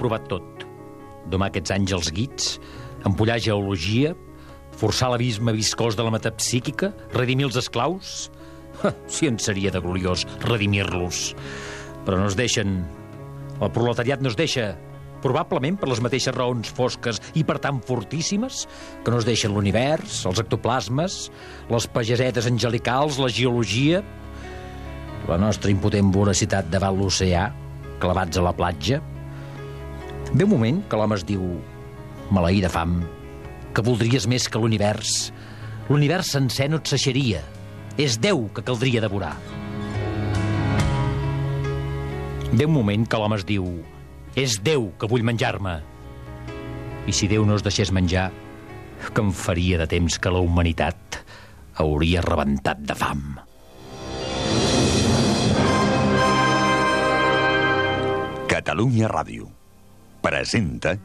provat tot. Domar aquests àngels guits, empollar geologia, forçar l'abisme viscós de la metapsíquica, redimir els esclaus... Si en seria de gloriós redimir-los. Però no es deixen... El proletariat no es deixa probablement per les mateixes raons fosques i per tant fortíssimes que no es deixen l'univers, els ectoplasmes, les pagesetes angelicals, la geologia, la nostra impotent voracitat davant l'oceà, clavats a la platja. Ve un moment que l'home es diu maleí de fam, que voldries més que l'univers. L'univers sencer no et seixeria. És Déu que caldria devorar. Ve un moment que l'home es diu és Déu que vull menjar-me. I si Déu no es deixés menjar, que em faria de temps que la humanitat hauria rebentat de fam. Catalunya Ràdio presenta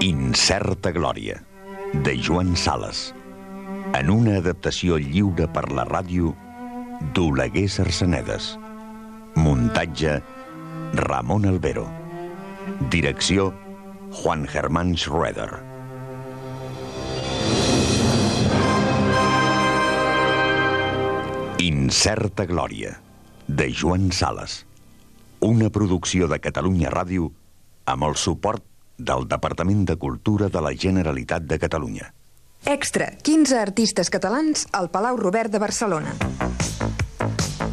Incerta Glòria, de Joan Sales, en una adaptació lliure per la ràdio d'Oleguer Sarsenedes. Muntatge Ramon Albero. Direcció Juan Germán Schroeder. Incerta Glòria, de Joan Sales. Una producció de Catalunya Ràdio amb el suport del Departament de Cultura de la Generalitat de Catalunya. Extra, 15 artistes catalans al Palau Robert de Barcelona.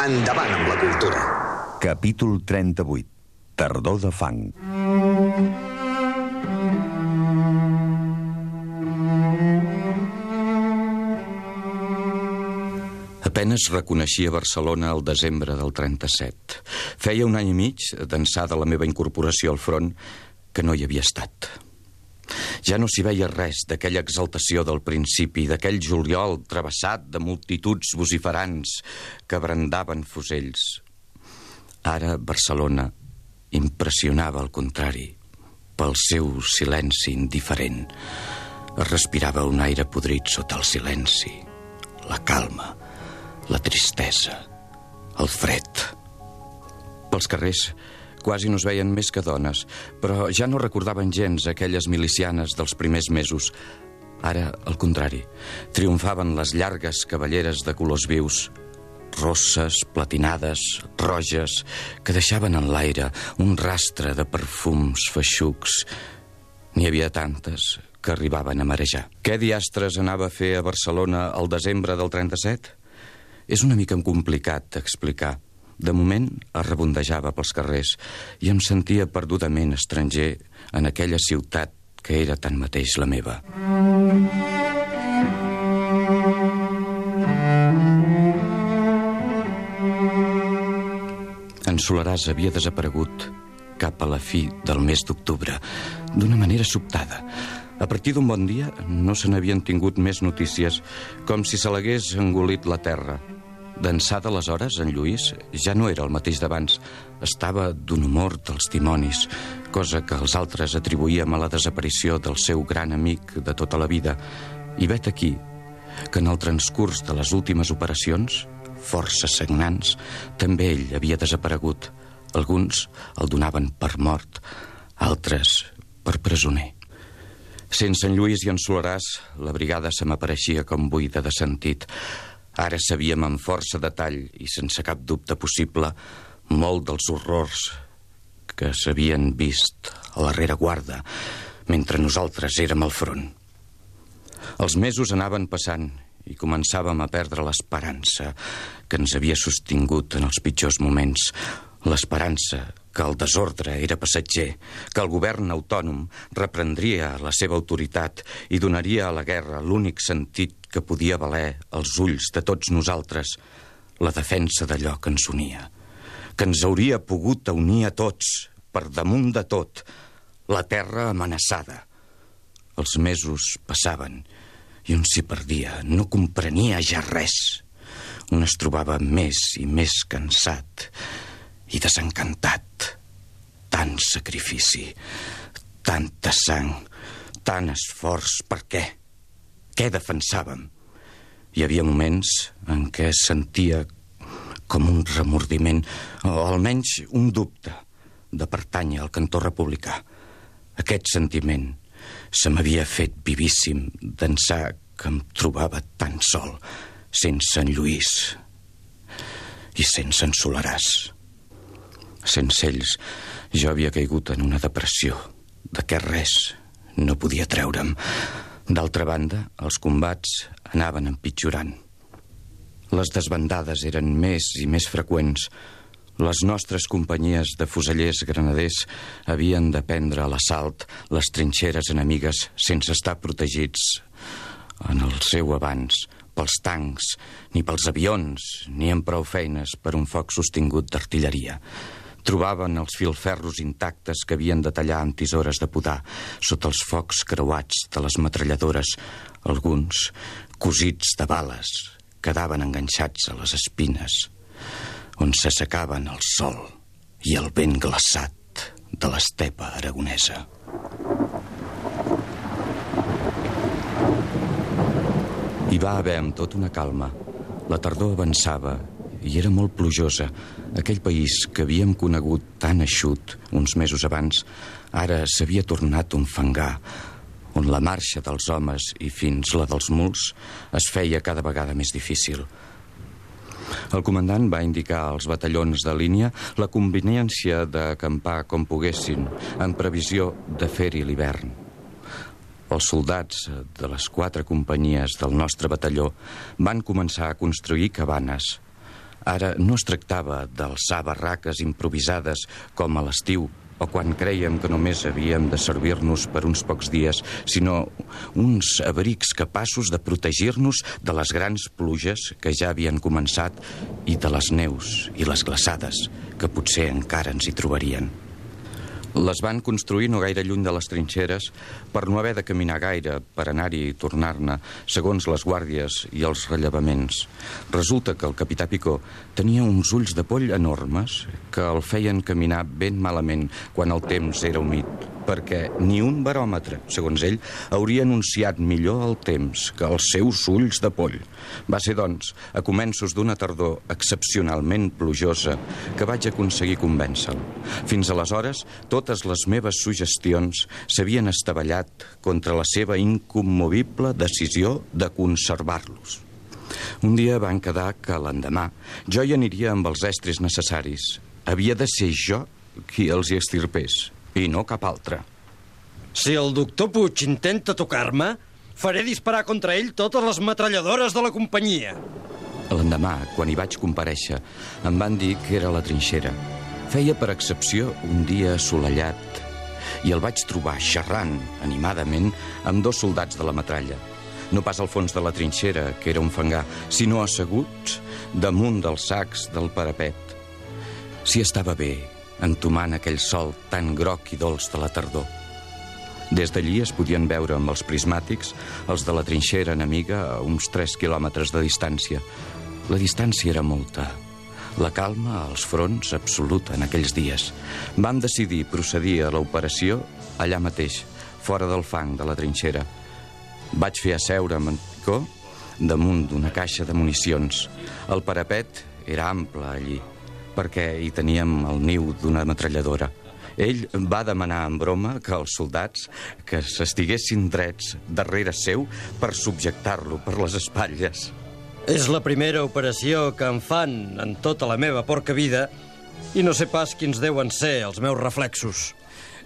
Endavant amb la cultura. Capítol 38. Tardor de fang. Apenes reconeixia Barcelona al desembre del 37. Feia un any i mig d'ençà de la meva incorporació al front que no hi havia estat. Ja no s'hi veia res d'aquella exaltació del principi, d'aquell juliol travessat de multituds vociferants que brandaven fusells. Ara Barcelona impressionava al contrari, pel seu silenci indiferent. Es respirava un aire podrit sota el silenci, la calma, la tristesa, el fred. Pels carrers quasi no es veien més que dones, però ja no recordaven gens aquelles milicianes dels primers mesos. Ara, al contrari, triomfaven les llargues cavalleres de colors vius, rosses, platinades, roges, que deixaven en l'aire un rastre de perfums feixucs. N'hi havia tantes que arribaven a marejar. Què diastres anava a fer a Barcelona el desembre del 37? És una mica complicat d'explicar. De moment es rebondejava pels carrers i em sentia perdudament estranger en aquella ciutat que era tan mateix la meva. En Solaràs havia desaparegut cap a la fi del mes d'octubre, d'una manera sobtada. A partir d'un bon dia no se n'havien tingut més notícies, com si se l'hagués engolit la terra. D'ençà d'aleshores, en Lluís ja no era el mateix d'abans. Estava d'un humor dels timonis, cosa que els altres atribuïem a la desaparició del seu gran amic de tota la vida. I vet aquí que en el transcurs de les últimes operacions, força sagnants, també ell havia desaparegut. Alguns el donaven per mort, altres per presoner. Sense en Lluís i en Solaràs, la brigada se m'apareixia com buida de sentit. Ara sabíem amb força detall i sense cap dubte possible molt dels horrors que s'havien vist a la rereguarda mentre nosaltres érem al front. Els mesos anaven passant i començàvem a perdre l'esperança que ens havia sostingut en els pitjors moments, l'esperança que el desordre era passatger, que el govern autònom reprendria la seva autoritat i donaria a la guerra l'únic sentit que podia valer els ulls de tots nosaltres, la defensa d'allò que ens unia, que ens hauria pogut unir a tots, per damunt de tot, la terra amenaçada. Els mesos passaven i un s'hi perdia, no comprenia ja res. Un es trobava més i més cansat i desencantat. Tant sacrifici, tanta sang, tant esforç, per què? Què defensàvem? Hi havia moments en què sentia com un remordiment, o almenys un dubte, de pertànyer al cantó republicà. Aquest sentiment se m'havia fet vivíssim d'ençà que em trobava tan sol, sense en Lluís i sense en Solaràs. Sense ells, jo havia caigut en una depressió, de què res no podia treure'm. D'altra banda, els combats anaven empitjorant. Les desbandades eren més i més freqüents. Les nostres companyies de fusellers granaders havien de prendre a l'assalt les trinxeres enemigues sense estar protegits en el seu abans pels tancs, ni pels avions, ni amb prou feines per un foc sostingut d'artilleria. Trobaven els filferros intactes que havien de tallar amb tisores de podar sota els focs creuats de les metralladores, alguns cosits de bales, quedaven enganxats a les espines, on s'assecaven el sol i el vent glaçat de l'estepa aragonesa. Hi va haver amb tot una calma. La tardor avançava i era molt plujosa. Aquell país que havíem conegut tan eixut uns mesos abans, ara s'havia tornat un fangar, on la marxa dels homes i fins la dels muls es feia cada vegada més difícil. El comandant va indicar als batallons de línia la conveniència d'acampar com poguessin, en previsió de fer-hi l'hivern. Els soldats de les quatre companyies del nostre batalló van començar a construir cabanes – Ara no es tractava d'alçar barraques improvisades com a l'estiu o quan creiem que només havíem de servir-nos per uns pocs dies, sinó uns abrics capaços de protegir-nos de les grans pluges que ja havien començat i de les neus i les glaçades que potser encara ens hi trobarien. Les van construir no gaire lluny de les trinxeres per no haver de caminar gaire per anar-hi i tornar-ne, segons les guàrdies i els rellevaments. Resulta que el capità Picó tenia uns ulls de poll enormes que el feien caminar ben malament quan el temps era humit perquè ni un baròmetre, segons ell, hauria anunciat millor el temps que els seus ulls de poll. Va ser, doncs, a començos d'una tardor excepcionalment plujosa que vaig aconseguir convèncer-lo. Fins aleshores, totes les meves suggestions s'havien estavellat contra la seva incommovible decisió de conservar-los. Un dia van quedar que l'endemà jo hi aniria amb els estris necessaris. Havia de ser jo qui els hi estirpés i no cap altre. Si el doctor Puig intenta tocar-me, faré disparar contra ell totes les metralladores de la companyia. L'endemà, quan hi vaig compareixer, em van dir que era la trinxera. Feia per excepció un dia assolellat i el vaig trobar xerrant animadament amb dos soldats de la metralla. No pas al fons de la trinxera, que era un fangar, sinó asseguts damunt dels sacs del parapet. Si estava bé, entomant aquell sol tan groc i dolç de la tardor. Des d'allí es podien veure amb els prismàtics els de la trinxera enemiga a uns 3 quilòmetres de distància. La distància era molta. La calma als fronts absoluta en aquells dies. Vam decidir procedir a l'operació allà mateix, fora del fang de la trinxera. Vaig fer asseure Picó damunt d'una caixa de municions. El parapet era ample allí perquè hi teníem el niu d'una metralladora. Ell va demanar en broma que els soldats que s'estiguessin drets darrere seu per subjectar-lo per les espatlles. És la primera operació que em fan en tota la meva porca vida i no sé pas quins deuen ser els meus reflexos.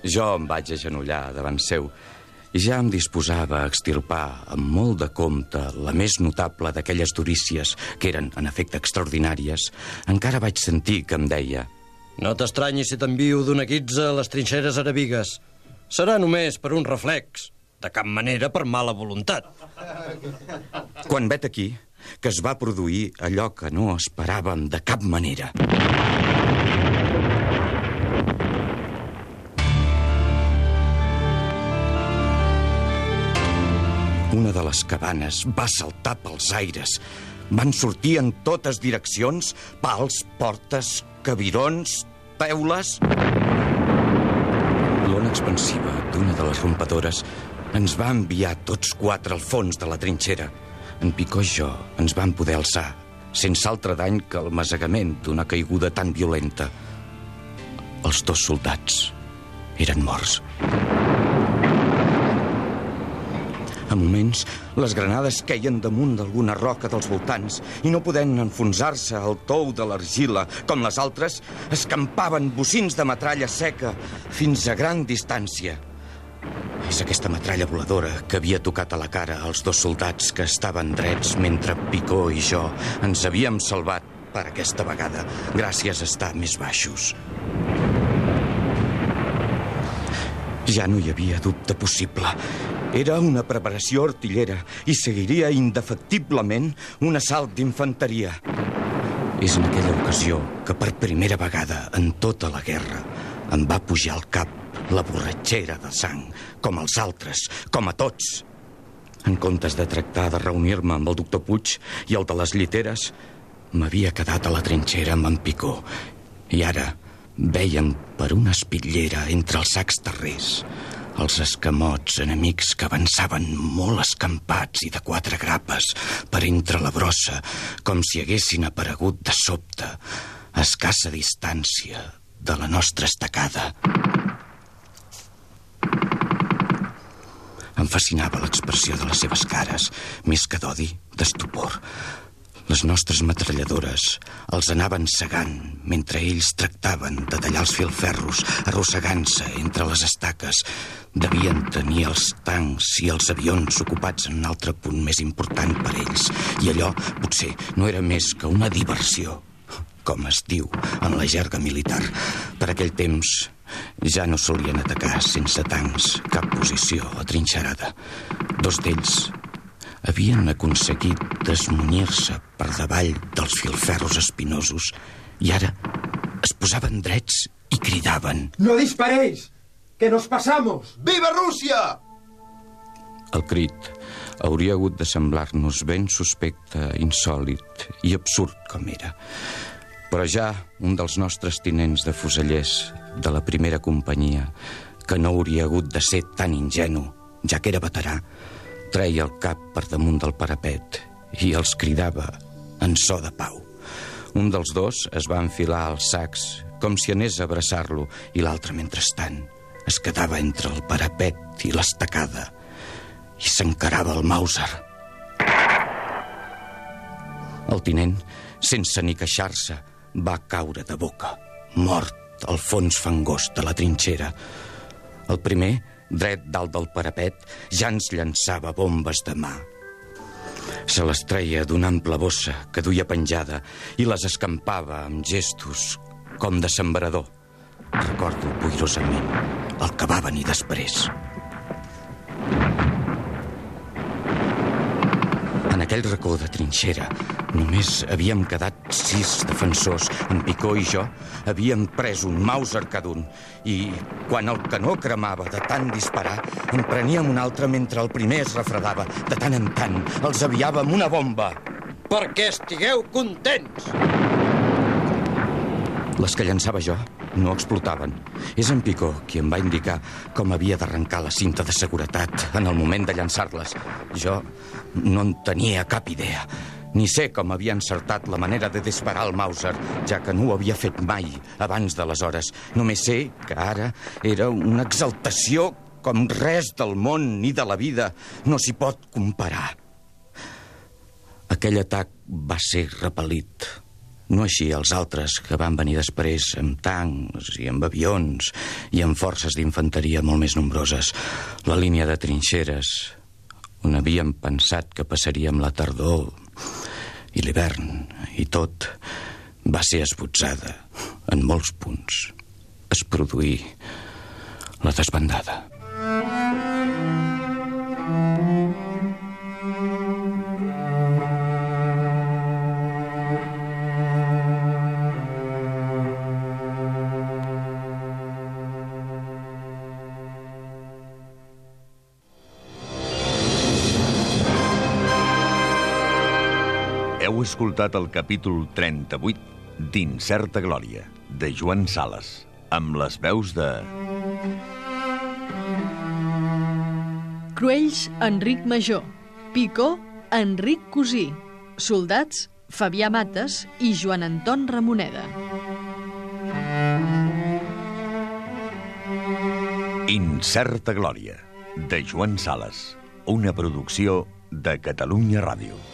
Jo em vaig agenollar davant seu ja em disposava a extirpar amb molt de compte la més notable d'aquelles durícies, que eren, en efecte, extraordinàries, encara vaig sentir que em deia No t'estranyis si t'envio d'una guitza a les trinxeres arabigues. Serà només per un reflex. De cap manera per mala voluntat. Quan vet aquí, que es va produir allò que no esperàvem de cap manera. Una de les cabanes va saltar pels aires. Van sortir en totes direccions pals, portes, cabirons, teules... L'ona expansiva d'una de les rompadores ens va enviar tots quatre al fons de la trinxera. En Picó i jo ens vam poder alçar, sense altre dany que el masegament d'una caiguda tan violenta. Els dos soldats eren morts. A moments, les granades queien damunt d'alguna roca dels voltants i no podent enfonsar-se al tou de l'argila com les altres, escampaven bocins de metralla seca fins a gran distància. És aquesta metralla voladora que havia tocat a la cara als dos soldats que estaven drets mentre Picó i jo ens havíem salvat per aquesta vegada, gràcies a estar més baixos. Ja no hi havia dubte possible. Era una preparació artillera i seguiria indefectiblement un assalt d'infanteria. És en aquella ocasió que per primera vegada en tota la guerra em va pujar al cap la borratxera de sang, com els altres, com a tots. En comptes de tractar de reunir-me amb el doctor Puig i el de les lliteres, m'havia quedat a la trinxera amb en Picó. I ara veiem per una espitllera entre els sacs terrers els escamots enemics que avançaven molt escampats i de quatre grapes per entre la brossa, com si haguessin aparegut de sobte, a escassa distància de la nostra estacada. Em fascinava l'expressió de les seves cares, més que d'odi, d'estupor. Les nostres metralladores els anaven segant mentre ells tractaven de tallar els filferros, arrossegant-se entre les estaques. Devien tenir els tancs i els avions ocupats en un altre punt més important per ells. I allò potser no era més que una diversió, com es diu en la jerga militar. Per aquell temps ja no solien atacar sense tancs cap posició atrinxerada. Dos d'ells havien aconseguit desmunyir-se per davall dels filferros espinosos i ara es posaven drets i cridaven. ¡No disparéis! ¡Que nos pasamos! Viva Rússia! El crit hauria hagut de semblar-nos ben suspecte, insòlid i absurd com era. Però ja un dels nostres tinents de fusellers de la primera companyia, que no hauria hagut de ser tan ingenu, ja que era veterà, treia el cap per damunt del parapet i els cridava en so de pau. Un dels dos es va enfilar als sacs com si anés a abraçar-lo i l'altre, mentrestant, es quedava entre el parapet i l'estacada i s'encarava el Mauser. El tinent, sense ni queixar-se, va caure de boca, mort al fons fangós de la trinxera. El primer dret dalt del parapet, ja ens llançava bombes de mà. Se les treia d'una ampla bossa que duia penjada i les escampava amb gestos com de sembrador. Recordo boirosament el que va venir després. Aquell racó de trinxera només havíem quedat sis defensors. En Picó i jo havíem pres un Mauser cada un. I quan el canó cremava de tant disparar, en preníem un altre mentre el primer es refredava. De tant en tant els aviàvem una bomba. Perquè estigueu contents! Les que llançava jo no explotaven. És en Picó qui em va indicar com havia d'arrencar la cinta de seguretat en el moment de llançar-les. Jo no en tenia cap idea. Ni sé com havia encertat la manera de disparar el Mauser, ja que no ho havia fet mai abans d'aleshores. Només sé que ara era una exaltació com res del món ni de la vida no s'hi pot comparar. Aquell atac va ser repel·lit. No així els altres que van venir després amb tancs i amb avions i amb forces d'infanteria molt més nombroses. La línia de trinxeres, on havíem pensat que passaríem la tardor i l'hivern i tot, va ser esbotzada en molts punts, es produí la desbandada. Heu escoltat el capítol 38 d'Incerta Glòria, de Joan Sales, amb les veus de... Cruells, Enric Major. Picó, Enric Cosí. Soldats, Fabià Mates i Joan Anton Ramoneda. Incerta Glòria, de Joan Sales, una producció de Catalunya Ràdio.